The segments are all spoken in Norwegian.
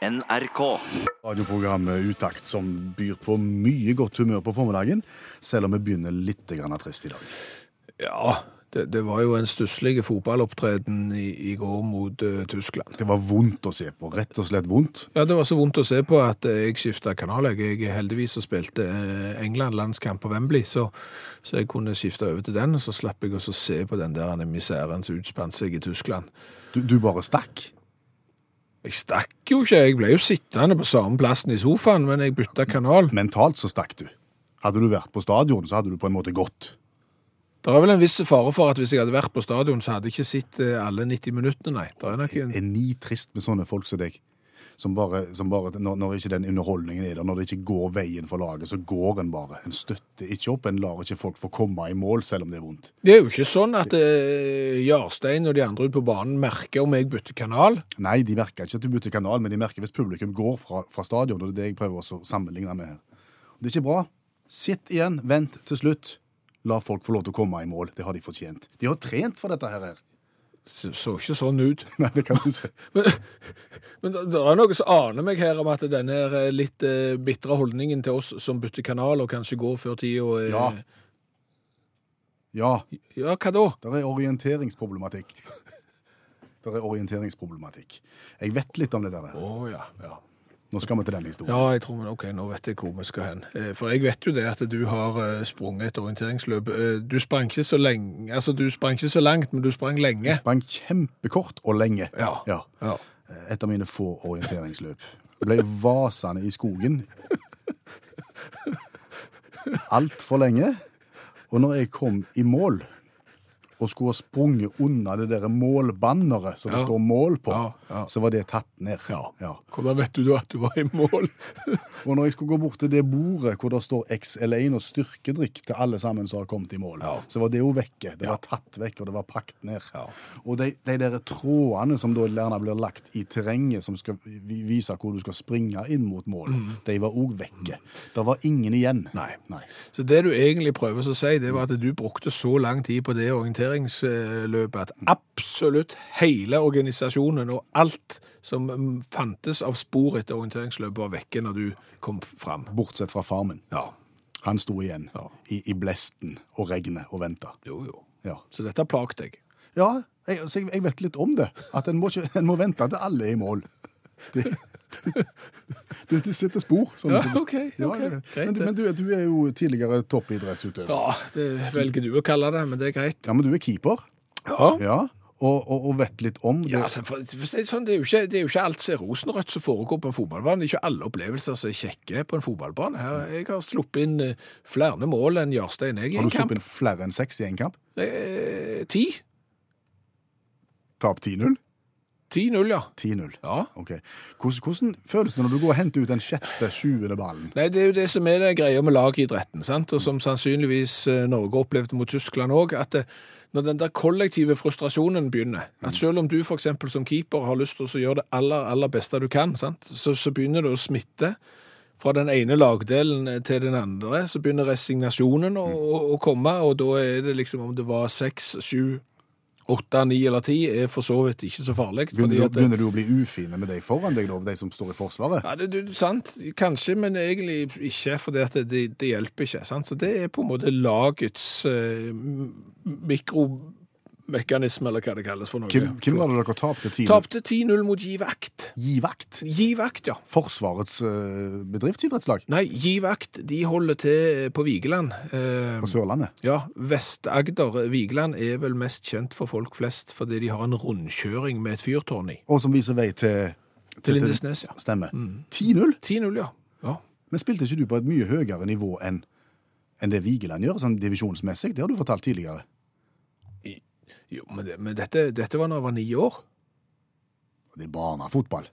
NRK. Radioprogrammet Utakt som byr på mye godt humør på formiddagen, selv om vi begynner litt grann trist i dag. Ja, det, det var jo en stusslig fotballopptreden i, i går mot uh, Tyskland. Det var vondt å se på, rett og slett vondt. Ja, det var så vondt å se på at eh, jeg skifta kanal. Jeg, jeg heldigvis spilte eh, England landskamp på Wembley, så, så jeg kunne skifte over til den, og så slapp jeg også se på den der miseren som utspant seg i Tyskland. Du, du bare stakk. Jeg stakk jo ikke, jeg ble jo sittende på samme plassen i sofaen, men jeg bytta kanal. Mentalt så stakk du. Hadde du vært på stadion, så hadde du på en måte gått. Det er vel en viss fare for at hvis jeg hadde vært på stadion, så hadde jeg ikke sett eh, alle 90 minuttene, nei. Det er nok en... Er ni trist med sånne folk som deg? Som bare, som bare når, når ikke den underholdningen er der, når det ikke går veien for laget, så går en bare. En støtter ikke opp, en lar ikke folk få komme i mål, selv om det er vondt. Det er jo ikke sånn at eh, Jarstein og de andre ute på banen merker om jeg bytter kanal. Nei, de merker ikke at du bytter kanal, men de merker hvis publikum går fra, fra stadion, og det er det jeg prøver også å sammenligne med her. Det er ikke bra. Sitt igjen, vent til slutt. La folk få lov til å komme i mål. Det har de fortjent. De har trent for dette her. Så, så ikke sånn ut. Nei, det kan du se. Men, men det det er noe som aner meg her om at denne eh, litt eh, bitre holdningen til oss som bytter kanal og kanskje går før tida eh, Ja. Ja, ja, hva da? det er orienteringsproblematikk. Det er orienteringsproblematikk. Jeg vet litt om det der. Å ja, ja. Nå skal vi til den historien. Ja, jeg tror, men ok, nå vet jeg hvor vi skal hen. Eh, For jeg vet jo det at du har eh, sprunget et orienteringsløp. Eh, Du sprang ikke så lenge, altså du sprang ikke så langt, men du sprang lenge. Jeg sprang kjempekort og lenge. Ja. Ja. Ja. Et av mine få orienteringsløp. Jeg ble vasende i skogen altfor lenge. Og når jeg kom i mål og skulle ha sprunget unna det der målbanneret som det Ja. står mål på, Ja, ja. så var det tatt ned. Ja. Hvordan vet du at du var i mål? Og når jeg skulle gå bort til det bordet hvor det står XL1 og styrkedrikk til alle sammen som har kommet i mål, så var det jo vekke. Det var tatt vekk, og det var pakket ned. Og de, de der trådene som da gjerne blir lagt i terrenget, som skal vise hvor du skal springe inn mot mål, de var òg vekke. Det var ingen igjen. Mm. Nei. Nei. Så det du egentlig prøver å si, det var at du brukte så lang tid på det orienteringsløpet at absolutt hele organisasjonen og alt som mm, fantes av spor etter orienteringsløpet var vekke når du kom fram. Bortsett fra farmen. Ja, Han sto igjen Ja. i, i blesten og regnet og venta. jo jo. Ja, Så dette plaget deg. ja jeg, så jeg, jeg vet litt om det. At en må, ikke, en må vente til alle er i mål. Det, det, det sitter spor. sånn Ja, ok, Ja, okay jeg. Greit, men, du, men du, du er jo tidligere toppidrettsutøver. Ja, det velger du å kalle det, men det er greit. Ja, men du er keeper. Ja. Ja, og, og, og vet litt om det. Ja, altså, for, for, sånn, det, er jo ikke, det er jo ikke alt som er rosenrødt som foregår på en fotballbane. Det er ikke alle opplevelser som er kjekke på en fotballbane. Her, jeg har sluppet inn eh, flere mål enn Jarstein jeg i en kamp. Har du sluppet inn flere enn seks i en kamp? Eh, Ti? Tap 10-0? 10-0, ja. 10-0. Ja. Ok. Hvordan, hvordan føles det når du går og henter ut den sjette, sjuende ballen? Nei, det er jo det som er det greia med lagidretten, sant? og som sannsynligvis eh, Norge opplevde mot Tyskland òg. At det, når den der kollektive frustrasjonen begynner, at selv om du eksempel som keeper har lyst til å gjøre det aller, aller beste du kan, sant? Så, så begynner det å smitte. Fra den ene lagdelen til den andre, så begynner resignasjonen å, å, å komme, og da er det liksom om det var seks, sju, åtte, ni eller ti, er for så vidt ikke så farlig. fordi Begynner, at begynner du å bli ufine med de foran deg, da, de som står i Forsvaret? ja, det, er sant. Kanskje, men egentlig ikke, for det, det, det hjelper ikke. Sant? Så det er på en måte lagets eh, mikromekanisme, eller hva det kalles for noe. Hvem, hvem var det dere tapte 10-0? Tapte 10-0 mot Givakt. Givakt? Gi vakt. Gi vakt, ja. Forsvarets uh, bedriftsidrettslag Nei, Givakt de holder til på Vigeland. Uh, på Sørlandet. ja, Vest-Agder. Vigeland er vel mest kjent for folk flest fordi de har en rundkjøring med et fyrtårn i. Og som viser vei til Til Lindesnes, ja. Stemmer. 10-0. 10-0, ja. ja. Men spilte ikke du på et mye høyere nivå enn enn det Vigeland gjør, sånn divisjonsmessig? Det har du fortalt tidligere. Jo, men, det, men dette, dette var da jeg var ni år. Det er barnefotball.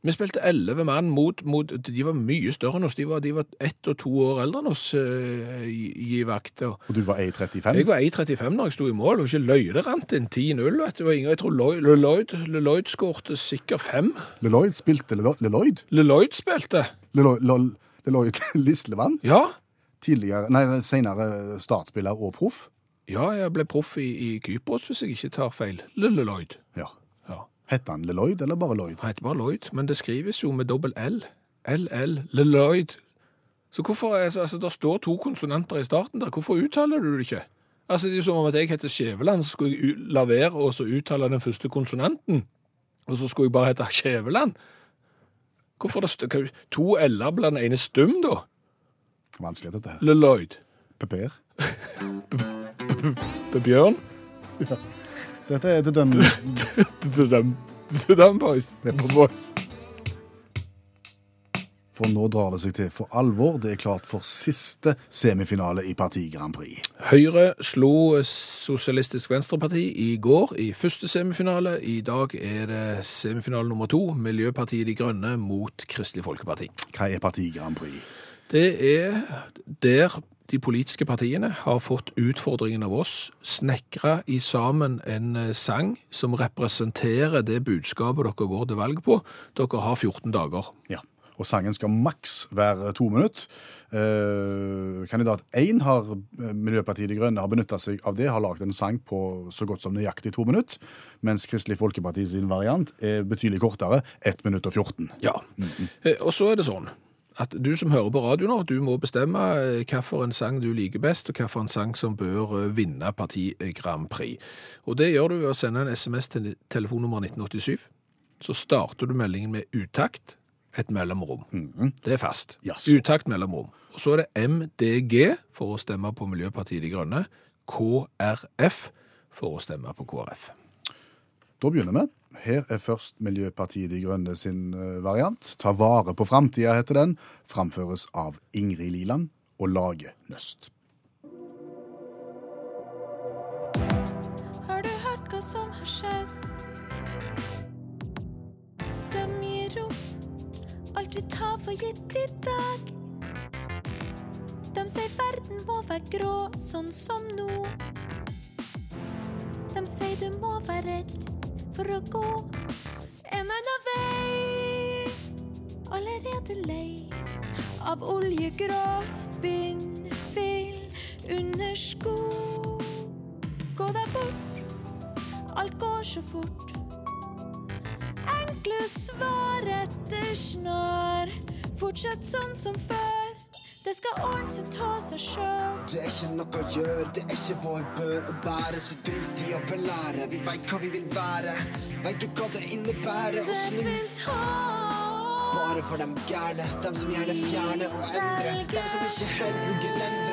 Vi spilte elleve mann mot, mot De var mye større enn oss. De var, de var ett og to år eldre enn oss eh, i, i vakt. Og Og du var A35? jeg var 1,35 når jeg sto i mål, og ikke løyde rant inn 10-0. vet du. Det var ingen- Jeg tror Lloyd, Lloyd, Lloyd skårte sikkert fem. Leloid spilte Lelo- Leloid? Spilte. Leloid, Leloid Lislevann? Ja. Tidligere, nei, senere startspiller og proff? Ja, jeg ble proff i, i Kypros, hvis jeg ikke tar feil. Lloyd. Ja. Ja. Heter han Leloid eller bare Lloyd? Han heter bare Lloyd, men det skrives jo med dobbel L. LL, Lloyd. Så hvorfor, altså, altså, Det står to konsonanter i starten der, hvorfor uttaler du det ikke? Altså, Det er jo som om at jeg heter Skjæveland, så skulle jeg la være å så uttale den første konsonanten, og så skulle jeg bare hete Skjæveland. Hvorfor det stå, to L-er blant ene stum, da? Vanskelig dette her. Lloyd. Per. Bjørn? Dette er The Dum... The Dum, til dem boys. boys. For nå drar det seg til for alvor. Det er klart for siste semifinale i Parti Grand Prix. Høyre slo Sosialistisk Venstreparti i går i første semifinale. I dag er det semifinale nummer to, Miljøpartiet De Grønne mot Kristelig Folkeparti. Hva er Parti Grand Prix? Det er der de politiske partiene har fått utfordringen av oss, snekra i sammen en eh, sang som representerer det budskapet dere går til valg på. Dere har 14 dager. Ja. Og sangen skal maks være to minutter. Eh, kandidat 1 har eh, Miljøpartiet De Grønne har benytta seg av det, har lagd en sang på så godt som nøyaktig to minutter. Mens Kristelig Folkeparti sin variant er betydelig kortere, 1 minutt og 14. Ja. Eh, Og så er det sånn at du som hører på radio nå, du må bestemme eh, hvilken sang du liker best, og hvilken sang som bør eh, vinne Parti Grand Prix. Og det gjør du ved å sende en SMS til telefonnummer 1987. Så starter du meldingen med utakt, et mellomrom. Det er fast. Yes. Utakt mellomrom. Og så er det MDG for å stemme på Miljøpartiet De Grønne. KrF for å stemme på KrF. Da begynner vi. Her er først Miljøpartiet De Grønne sin eh, variant. Ta vare på framtida, heter den. Framføres av Ingrid Liland og Lage Nøst. Har du hørt hva som har skjedd? De gir opp alt vi tar for gitt i dag. De sier verden må være grå, sånn som nå. De sier du må være redd for å gå en annen vei. Allerede lei av oljegrå, spinnvill, undersko. Gå deg bort, alt går så fort. Enkle svar etter snar. Fortsett sånn som før. Det skal ordne ta seg sjøl. Det er ikke noe å gjøre, det er ikke vår bør å bære. Så drit i å belære, vi veit hva vi vil være. Veit du hva det innebærer å Det snu? fins håp. Bare for dem gærne, dem som gjerne fjerner og endrer. Dem som ikke helt gelendere,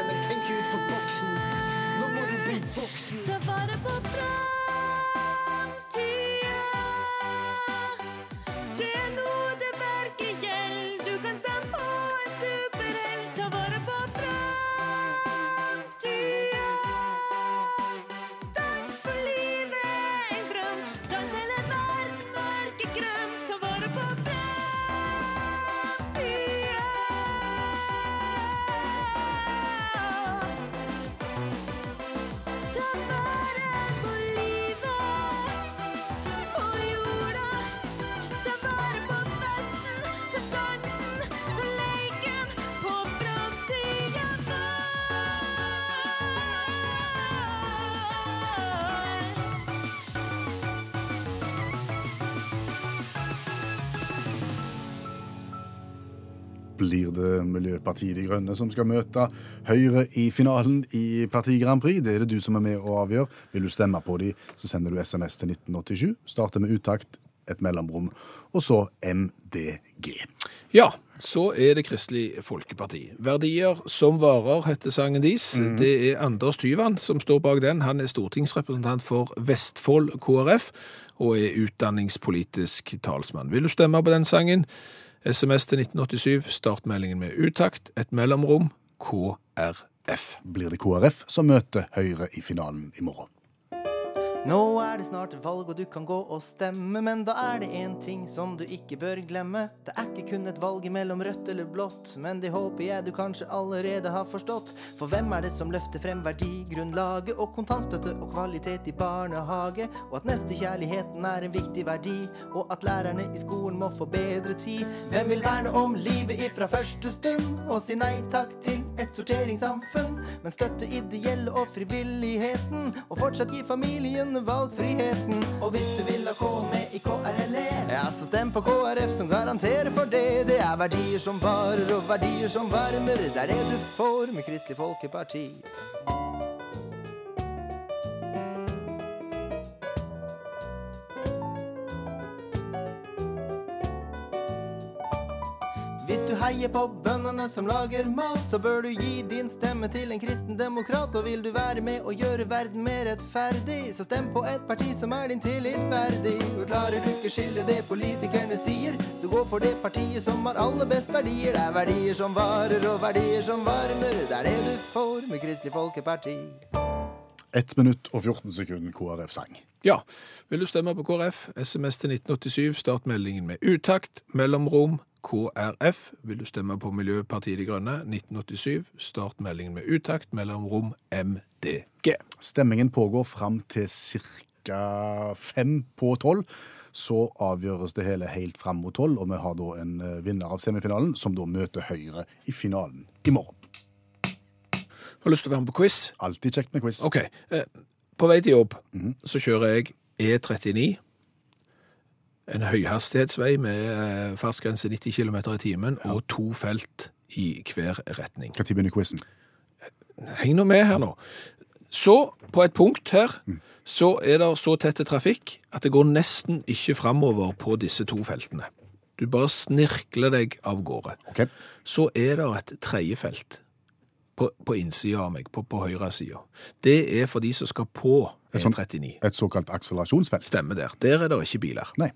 Blir det Miljøpartiet De Grønne som skal møte Høyre i finalen i Parti Grand Prix? Det er det du som er med å avgjøre. Vil du stemme på de, så sender du SMS til 1987. Starter med utakt, et mellomrom, og så MDG. Ja, så er det Kristelig Folkeparti. Verdier som varer, heter sangen deres. Det er Anders Tyvand som står bak den. Han er stortingsrepresentant for Vestfold KrF og er utdanningspolitisk talsmann. Vil du stemme på den sangen? SMS til 1987, startmeldingen med utakt, et mellomrom, KrF. Blir det KrF som møter Høyre i finalen i morgen? Nå er det snart valg, og du kan gå og stemme, men da er det én ting som du ikke bør glemme. Det er ikke kun et valg mellom rødt eller blått, men det håper jeg du kanskje allerede har forstått. For hvem er det som løfter frem verdigrunnlaget og kontantstøtte og kvalitet i barnehage, og at nestekjærligheten er en viktig verdi, og at lærerne i skolen må få bedre tid? Hvem vil verne om livet ifra første stund, og si nei takk til et sorteringssamfunn, men støtte ideelle og frivilligheten, og fortsatt gi familiene valgfriheten. Og hvis du vil da komme i KRLE, ja, så stem på KrF som garanterer for det. Det er verdier som varer og verdier som varmer. Det er det du får med Kristelig Folkeparti. Heier på bøndene som lager mat, så bør du gi din stemme til en kristen demokrat. Og vil du være med og gjøre verden mer rettferdig, så stem på et parti som er din tillit verdig. Og klarer du ikke skille det politikerne sier, så gå for det partiet som har aller best verdier. Det er verdier som varer og verdier som varmer. Det er det du får med Kristelig Folkeparti. 1 minutt og 14 sekunder KrF sang. Ja. Vil du stemme på KrF? SMS til 1987. Start meldingen med utakt, mellomrom, KrF. Vil du stemme på Miljøpartiet De Grønne? 1987. Start meldingen med utakt, mellomrom, MDG. Stemmingen pågår fram til ca. fem på tolv. Så avgjøres det hele helt fram mot tolv, og vi har da en eh, vinner av semifinalen, som da møter Høyre i finalen i morgen. Har du lyst til å være med på quiz? Alltid kjekt med quiz. OK. Eh, På vei til jobb så kjører jeg E39. En høyhastighetsvei med eh, fartsgrense 90 km i timen og to felt i hver retning. Når begynner quizen? Heng nå med her nå. Så, på et punkt her, så er det så tette trafikk at det går nesten ikke framover på disse to feltene. Du bare snirkler deg av gårde. Okay. Så er det et tredje felt på, på innsida av meg, på, på høyre sida. Det er for de som skal på Et sånt- E39. Et såkalt akselerasjonsfelt. Stemmer der. Der er det ikke biler. Nei.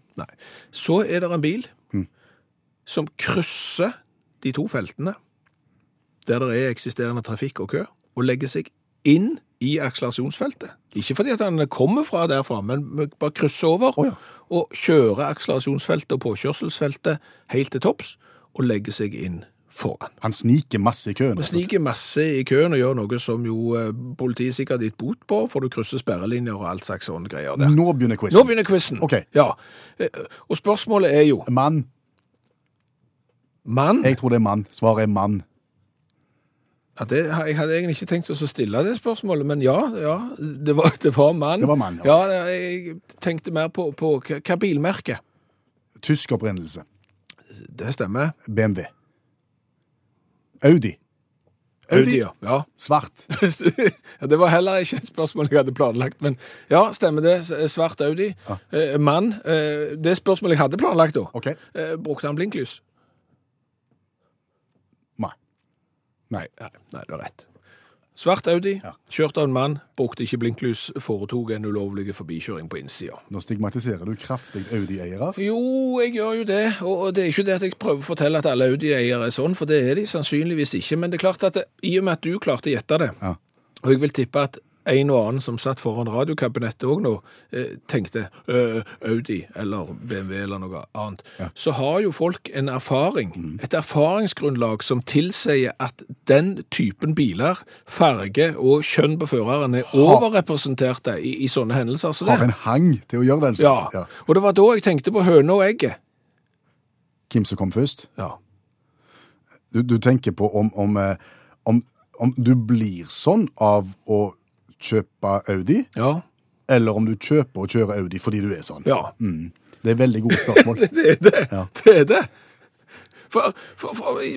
Så er det en bil som krysser de to feltene, der det er eksisterende trafikk og kø, og legger seg inn i akselerasjonsfeltet. Ikke fordi at han kommer fra derfra, men bare krysser over oh, ja. og kjører akselerasjonsfeltet og påkjørselsfeltet helt til topps og legger seg inn foran. Han sniker masse i køen. Han sniker masse i køen og gjør noe som jo eh, politiet sikkert har gitt bot på, for du krysser sperrelinjer og alt slags sånne greier der. Nå begynner quizen. Nå begynner quizen. Okay. Ja. Eh, Og spørsmålet er jo Mann. Mann? Jeg tror det er mann. Svaret er mann. Ja, det, jeg hadde egentlig ikke tenkt å stille det spørsmålet, men ja, ja det, var, det var mann. Det var mann, ja. ja. Jeg tenkte mer på, på hva hva bilmerke. Tysk opprinnelse. Det stemmer. BMW. Audi. Audi, ja. ja. Svart. ja. Det var heller ikke et spørsmål jeg hadde planlagt, men ja, stemmer det. Svart Audi. Eh, mann. Eh, det spørsmålet jeg hadde planlagt da, okay. eh, brukte han blinklys? Nei. Nei, nei, nei, du har rett. Svart Audi, Ja. kjørt av en mann, brukte ikke blinklys, foretok en ulovlig forbikjøring på innsida. Nå stigmatiserer du kraftig Audi-eiere. Jo, jeg gjør jo det, og og det er ikke det at jeg prøver å fortelle at alle Audi-eiere er sånn, for det er de sannsynligvis ikke, men det er klart at det, i og med at du klarte å gjette det, Ja. og jeg vil tippe at en og annen som satt foran radiokabinettet også nå, eh, tenkte Audi eller BMW eller noe annet, så har jo folk en erfaring, et erfaringsgrunnlag som tilsier at den typen biler, farge og kjønn på føreren er overrepresenterte i, i sånne hendelser. Så det, Har en hang til å gjøre den ja. slags. Ja. og det var da jeg tenkte på høne og egget. Hvem som kom først? Ja. Du, du tenker på om, om, eh, om, om du blir sånn av å kjøpe Audi, Ja. eller om du kjøper og kjører Audi fordi du er sånn. ja. Det er veldig gode spørsmål. Det er det. Ja. Det er det. For, for, for i,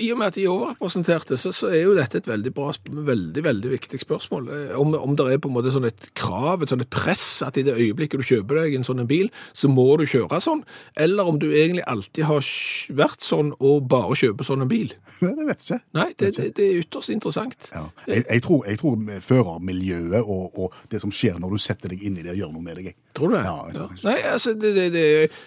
I og med at de er overrepresenterte, så, så er jo dette et veldig bra, veldig, veldig viktig spørsmål. Eh, Om, om det er på en måte sånn et krav, et sånn et press, at i det øyeblikket du kjøper deg en sånn en bil, så må du kjøre sånn, eller om du egentlig alltid har vært sånn og bare kjøper sånn en bil. Nei, det vet jeg ikke. Nei, det, det, det er ytterst interessant. Ja. Jeg, jeg, tror, jeg tror førermiljøet og, og det som skjer når du setter deg inn i det, gjør noe med deg. Tror du det? Ja, tror det. Nei, altså, det, det, det,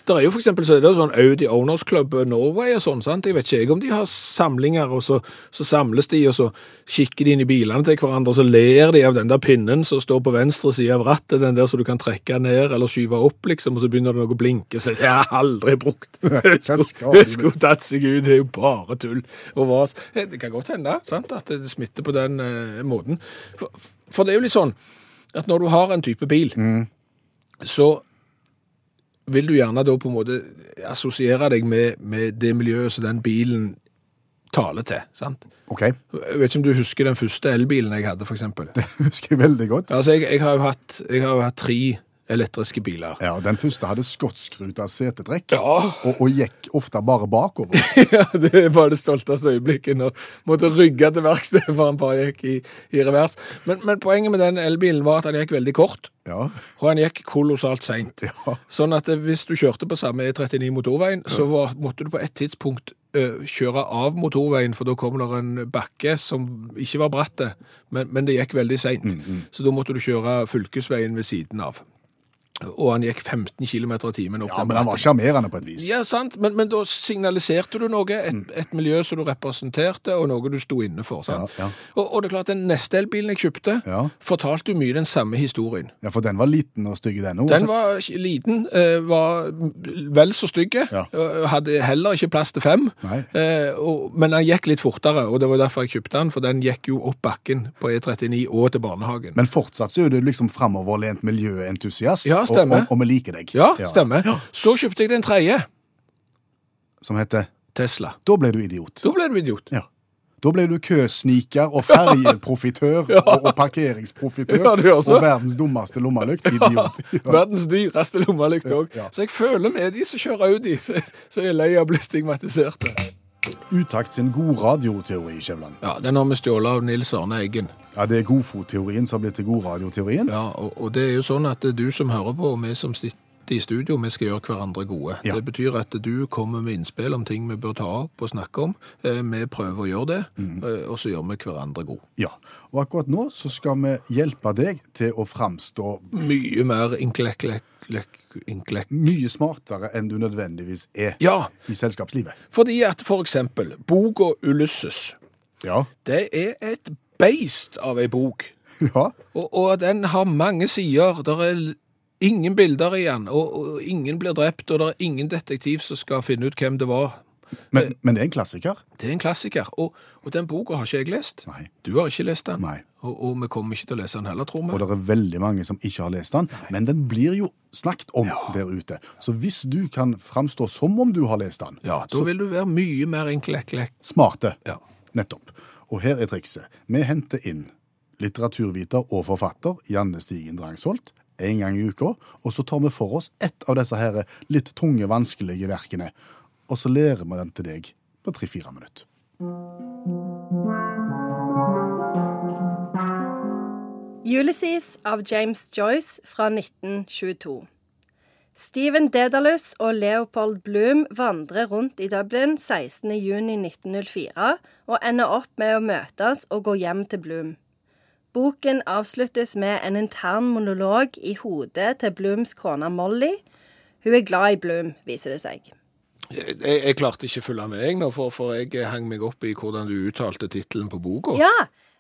der er jo for eksempel så er det sånn Audi Owners Club Norway og sånn, sant? Jeg vet ikke jeg om de har samlinger, og så, så samles de, og så kikker de inn i bilene til hverandre, og så ler de av den der pinnen som står på venstre side av rattet, den der som du kan trekke ned eller skyve opp, liksom, og så begynner det noe å blinke, så jeg har aldri brukt. Jeg skulle, tatt seg ut, det er jo bare tull. Og vas. Det kan godt hende, sant, at det smitter på den eh, måten. For, for det er jo litt sånn, at når du har en type bil, så vil du gjerne da på en måte assosiere deg med, med det miljøet som den bilen taler til. sant? OK, Jeg vet ikke om du husker den første elbilen jeg hadde, eksempel. det husker jeg veldig godt. Altså, jeg, jeg, har jo hatt, jeg har jo hatt tre elektriske biler. Ja, Den første hadde skottskruta setetrekk Ja. og, og gikk ofte bare bakover. Ja, det var det stolteste øyeblikket når måtte rygge til verkstedet for han bare gikk i, i revers. Men, men poenget med den elbilen var at han gikk veldig kort, Ja, og han gikk kolossalt seint. ja. Sånn at eh, hvis du kjørte på samme E39 motorveien, så var, måtte du på et tidspunkt eh, kjøre av motorveien, for da kom det en bakke som ikke var bratt, men, men det gikk veldig seint. Så da måtte du kjøre fylkesveien ved siden av. Og han gikk 15 km i timen opp ja men han var sjarmerende på et vis. Ja, sant, men, men da signaliserte du noe, et, Mm. et miljø som du representerte, og noe du sto inne for. Ja, ja. Og, og det er klart, den neste elbilen jeg kjøpte, Ja. fortalte jo mye den samme historien. Ja, For den var liten og stygg, den òg. Den var liten, eh, var vel så stygge, Ja. hadde heller ikke plass til fem, eh, og, men han gikk litt fortere, og det var derfor jeg kjøpte den, for den gikk jo opp bakken på E39 og til barnehagen. Men fortsatt så er du liksom framoverlent miljøentusiast, Ja, stemmer. og, og, og vi liker deg. ja, stemmer. Så kjøpte jeg den tredje, Som heter Tesla. Da ble du idiot. Da ble du idiot. Ja. Da ble du køsniker og ferjeprofitør og, og parkeringsprofitør Ja, og verdens dummeste lommelykt. Idiot. Ja. Verdens dyreste lommelykt òg. Ja. Så jeg føler med de som kjører Audi, så så er lei av å bli stigmatiserte. Utakt sin god radioteori, Skjævland. Ja, Den har vi stjålet av Nils Arne Eggen. Ja, det er godfotteorien som har blitt til godradioteorien. Ja, og, og det er jo sånn at du som hører på, og vi som sitter i studio, vi skal gjøre hverandre gode. Ja. Det betyr at du kommer med innspill om ting vi bør ta opp og snakke om. Eh, Vi prøver å gjøre det, Mm. eh, og så gjør vi hverandre gode. Ja. Og akkurat nå så skal vi hjelpe deg til å framstå Mye mer inklekk... inklekk. mye smartere enn du nødvendigvis er Ja, i selskapslivet. fordi at for eksempel boka Ulysses, Ja. det er et beist av ei bok. Ja. Og, og den har mange sider. Der er ingen bilder igjen, og, og ingen blir drept, og det er ingen detektiv som skal finne ut hvem det var. Men, men det er en klassiker. Det er en klassiker, og, og den boka har ikke jeg lest. Nei. Du har ikke lest den, Nei. Og, og vi kommer ikke til å lese den heller, tror vi. Og det er veldig mange som ikke har lest den, men den blir jo snakket om der ute. Så hvis du kan framstå som om du har lest den, Ja, da vil du være mye mer enklekk. smarte, Ja. nettopp. Og her er trikset. Vi henter inn litteraturviter og forfatter Janne Stigen Drangsholt en gang i uka, og så tar vi for oss ett av disse her litt tunge, vanskelige verkene, og så lærer vi den til deg på tre-fire minutter. Ulysses av James Joyce fra 1922. Steven Dedalus og Leopold Bloom vandrer rundt i Dublin 16.6.1904 og ender opp med å møtes og gå hjem til Bloom. Boken avsluttes med en intern monolog i hodet til Blooms kone Molly. Hun er glad i Bloom, viser det seg. Jeg, jeg, jeg klarte ikke å følge med, jeg nå, for, for jeg hang meg opp i hvordan du uttalte tittelen på boka. Ja,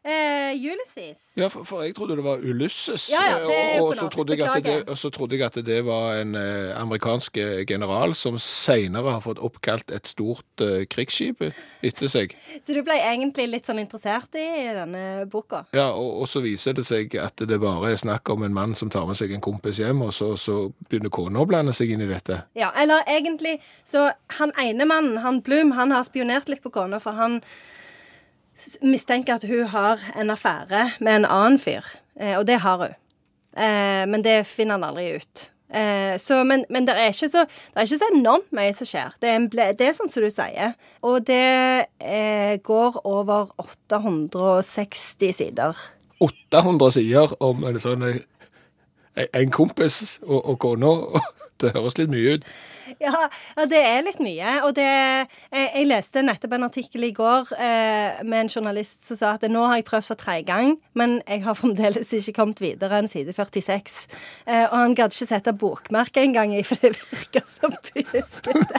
eh, Ulysses. Ja, for, for jeg trodde det var Ulysses. Ja, ja, det og, og, så trodde jeg at det, og så trodde jeg at det var en eh, amerikansk eh, general som senere har fått oppkalt et stort eh, krigsskip etter seg. Så du ble egentlig litt sånn interessert i denne boka? Ja, og, og så viser det seg at det bare er snakk om en mann som tar med seg en kompis hjem, og så, så begynner kona å blande seg inn i dette. Ja, eller egentlig Så han ene mannen, han Bloom, han har spionert litt på kona, for han mistenker at hun har en affære med en annen fyr. Eh, og det har hun. Eh, men det finner han aldri ut. Eh, så, men men det, er er ikke så enormt mye som skjer. Det er, ble, det er sånn som du sier. Og det går over 860 sider. 800 sider om en sånn en kompis og, og kona. Det høres litt mye ut. Ja, det er litt mye. Og det jeg, jeg leste nettopp en artikkel i går eh, med en journalist som sa at nå har jeg prøvd for tredje gang, men jeg har fremdeles ikke kommet videre enn side 46. Eh, og han gadd ikke sette bokmerke engang i, for det virker så pjuskete.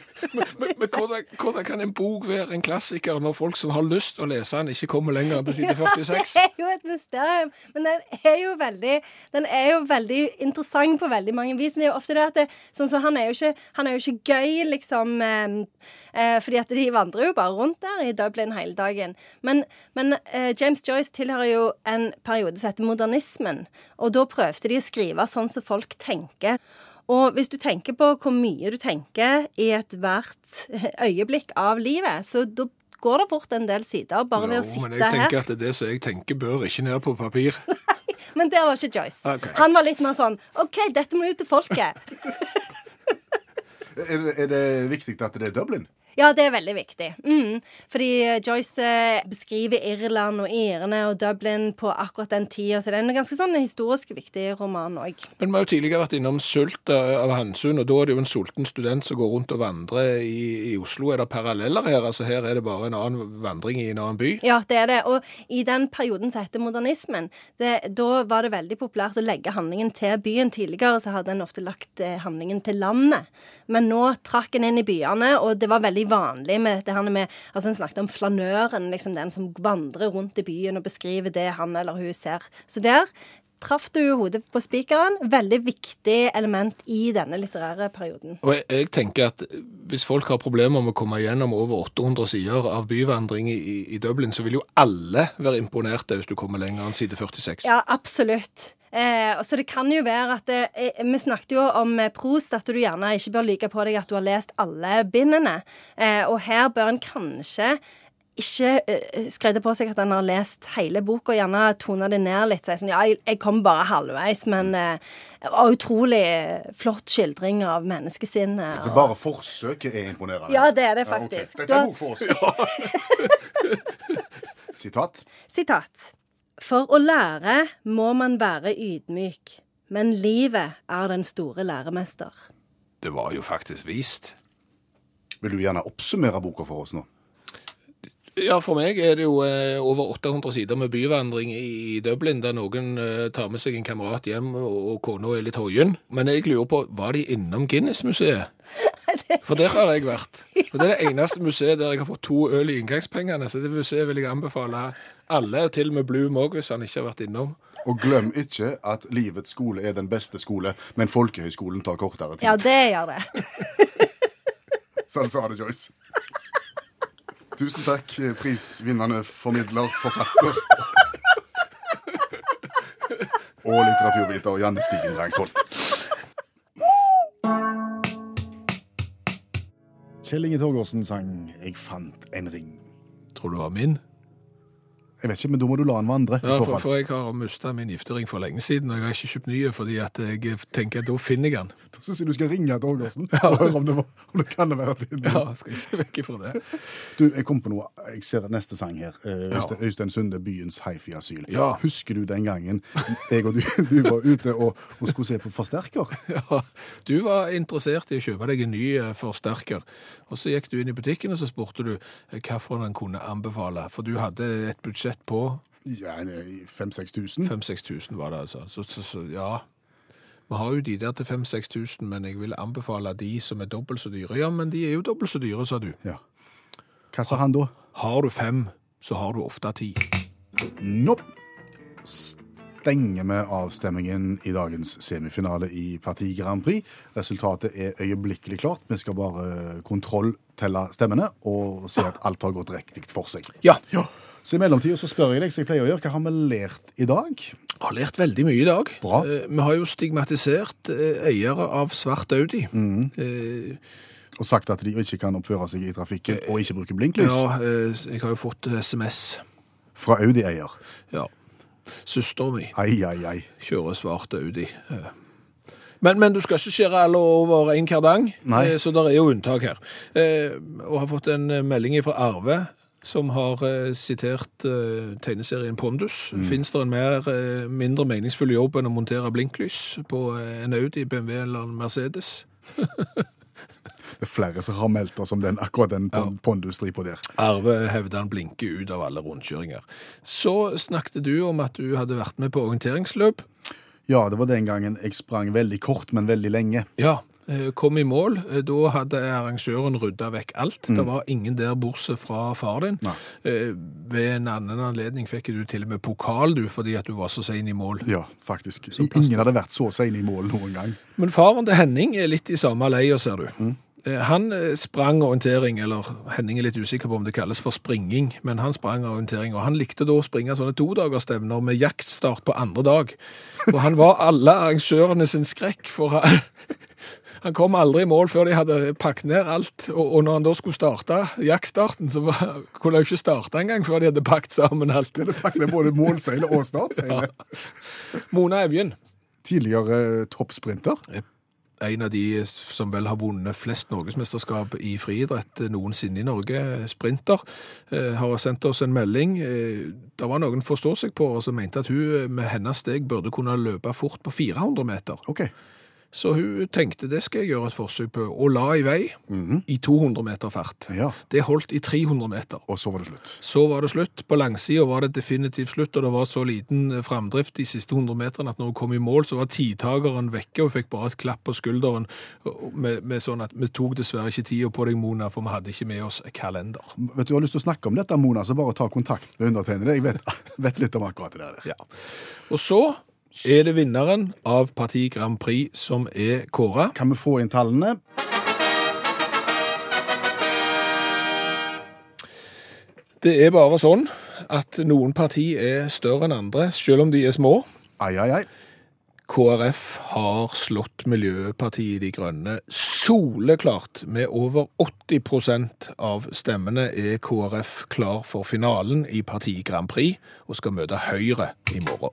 Men, men hvordan, hvordan kan en bok være en klassiker når folk som har lyst å lese den, ikke kommer lenger enn til side 46? Det er jo et mysterium. Men den er jo veldig, den er jo veldig interessant på veldig mange vis. Det er jo ofte det at det, sånn så han, er jo ikke, han er jo ikke gøy, liksom. Eh, eh, fordi at de vandrer jo bare rundt der i Dublin hele dagen. Men, men eh, James Joyce tilhører jo en periode som heter modernismen. Og da prøvde de å skrive sånn som folk tenker. Og hvis du tenker på hvor mye du tenker i ethvert øyeblikk av livet, så da går det fort en del sider bare ved å sitte her. men jeg tenker her. at det som jeg tenker, bør ikke ned på papir. Nei, Men der var ikke Joyce. Okay. Han var litt mer sånn OK, dette må ut til folket. Er det, er det viktig at det er Dublin? Ja, det er veldig viktig. Mm. Fordi Joyce eh, beskriver Irland og irene og Dublin på akkurat den tida, så det er en ganske sånn historisk viktig roman òg. Men vi har jo tidligere vært innom sult eh, av hensyn, og da er det jo en sulten student som går rundt og vandrer i, i Oslo. Er det paralleller her? Altså Her er det bare en annen vandring i en annen by? Ja, det er det. Og i den perioden som heter modernismen, det, da var det veldig populært å legge handlingen til byen. Tidligere så hadde en ofte lagt eh, handlingen til landet. Men nå trakk en inn i byene, og det var veldig vanlig med dette her med Altså en snakket om flanøren, liksom den som vandrer rundt i byen og beskriver det han eller hun ser. Så der traff du hodet på spikeren. Veldig viktig element i denne litterære perioden. Og jeg, jeg tenker at hvis folk har problemer med å komme gjennom over 800 sider av byvandring i, i Dublin, så vil jo alle være imponerte hvis du kommer lenger enn side 46. Ja, absolutt. Eh, så det kan jo være at det, eh, Vi snakket jo om eh, prost, at du gjerne ikke bør like på deg at du har lest alle bindene. Eh, og her bør en kanskje ikke eh, skryte på seg at en har lest hele boka, gjerne tone det ned litt. Si sånn, ja, jeg, jeg kom bare halvveis, men uh, utrolig flott skildring av menneskesinnet. Så og- bare forsøket er imponerende? Ja, det er det Ja, okay. faktisk. Dette er bok for oss. Sitat. Sitat. For å lære må man være ydmyk, men livet er den store læremester. Det var jo faktisk vist. Vil du gjerne oppsummere boka for oss nå? Ja, for meg er det jo eh, over 800 sider med byvandring i, Dublin, der noen eh, tar med seg en kamerat hjem, og, og kona er litt hoien. Men jeg lurer på, var de innom Guinness-museet? For der har jeg vært. Og det er det eneste museet der jeg har fått to øl i inngangspengene, så det museet vil jeg anbefale alle, og til og med Bloom òg, hvis han ikke har vært innom. Og glem ikke at livets skole er den beste skole, men folkehøyskolen tar kortere tid. Ja, det gjør det. Sånn sa det, Joyce. Tusen takk, prisvinnende formidler, forfatter. Og litteraturviter Janne Stigen Drangsholt. Kjell Inge Torgersen sang 'Jeg fant en ring'. Tror du det var min? Jeg vet ikke, men da må du la den vandre. Ja, for, for jeg har mista min giftering for lenge siden, og jeg har ikke kjøpt nye, fordi at jeg tenker at da finner jeg den. Da syns jeg du skal ringe Torgersen og høre om det, om det kan være din. Ja, skal jeg se vekk fra det. Du, jeg kom på noe. Jeg ser neste sang her. Øystein, Ja. Øystein, Sunde, byens hifi-asyl. Ja. Husker du den gangen jeg og du, du var ute og, og skulle se på forsterker? Ja, du var interessert i å kjøpe deg en ny eh, forsterker, og så gikk du inn i butikken og så spurte du eh, hvilken den kunne anbefale, for du hadde et budsjett på Ja, 5000-6000. 5000-6000 var det altså. Så, så, så ja, vi har jo de der til 5000-6000, men jeg vil anbefale de som er dobbelt så dyre. Ja, men de er jo dobbelt så dyre, sa du. Ja. Hva sa han da? Har du fem, så har du ofte ti. Nopp. Stenger vi avstemmingen i dagens semifinale i Parti Grand Prix. Resultatet er øyeblikkelig klart. Vi skal bare kontrolltelle stemmene og se at alt har gått riktig for seg. Ja. Ja, Så i mellomtida så spør jeg deg, som jeg pleier å gjøre, hva har vi lært i dag? har lært veldig mye i dag. Bra. Eh, vi har jo stigmatisert eh, eiere av svart Audi. Eh, Og sagt at de ikke kan oppføre seg i trafikken og ikke bruke blinklys. ja, eh, jeg har jo fått SMS. Fra Audi-eier. Ja. Søsteren min Ai, ai, ai. kjører svart Audi. Eh. Men, men du skal ikke skjære alle over en kardang, Nei. eh, så det er jo unntak her. Eh, og har fått en eh, melding fra Arve, som har eh, sitert eh, tegneserien Pondus. Mm. Fins det en mer, eh, mindre meningsfull jobb enn å montere blinklys på en Audi, BMW eller en Mercedes? Det er flere som har meldt oss om den, akkurat den pon- pondusstripa der. Arve hevder han blinker ut av alle rundkjøringer. Så snakket du om at du hadde vært med på orienteringsløp. Ja, det var den gangen jeg sprang veldig kort, men veldig lenge. Ja, kom i mål. Eh, Da hadde arrangøren rydda vekk alt. Det var ingen der bortsett fra far din. Nei. Eh, Ved en annen anledning fikk du til og med pokal, du, fordi at du var så sein i mål. Ja, faktisk. Ingen hadde vært så sein i mål noen gang. Men faren til Henning er litt i samme leia, ser du. Mm. Han eh, sprang orientering, eller Henning er litt usikker på om det kalles for springing, men han sprang orientering, og han likte da å springe sånne todagersstevner med jaktstart på andre dag. Og han var alle arrangørene sin skrekk, for han, kom aldri i mål før de hadde pakket ned alt. Og, og når han da skulle starte jaktstarten, så var, kunne han jo ikke starte engang før de hadde pakket sammen alt. Det er ned både målseile og startseilet. Mona Evjen, Tidligere eh, toppsprinter. en av de som vel har vunnet flest norgesmesterskap i friidrett noensinne i Norge, sprinter, eh, har sendt oss en melding. Eh, Det var noen forstår seg på, og som mente at hun eh, med hennes steg burde kunne løpe fort på 400 meter. OK. Så hun tenkte det skal jeg gjøre et forsøk på, og la i vei i 200 meter fart. Ja. Det holdt i 300 meter. Og så var det slutt. Så var det slutt. På langsida var det definitivt slutt, og det var så liten eh, framdrift de siste 100 meterne at når hun kom i mål, så var tidtakeren vekke, og hun fikk bare et klapp på skulderen med, med sånn at vi tok dessverre ikke tida på deg, Mona, for vi hadde ikke med oss kalender. Vet du, jeg har lyst til å snakke om dette, Mona, så bare ta kontakt med undertegnede. Jeg vet, vet litt om akkurat det der. Ja. Og så er det vinneren av Parti Grand Prix som er kåra. Kan vi få inn tallene? Det er bare sånn at noen parti er større enn andre, selv om de er små. Ai, ai, ai. KrF har slått Miljøpartiet De Grønne soleklart. Med over 80% av stemmene er KrF klar for finalen i Parti Grand Prix og skal møte Høyre i morgen.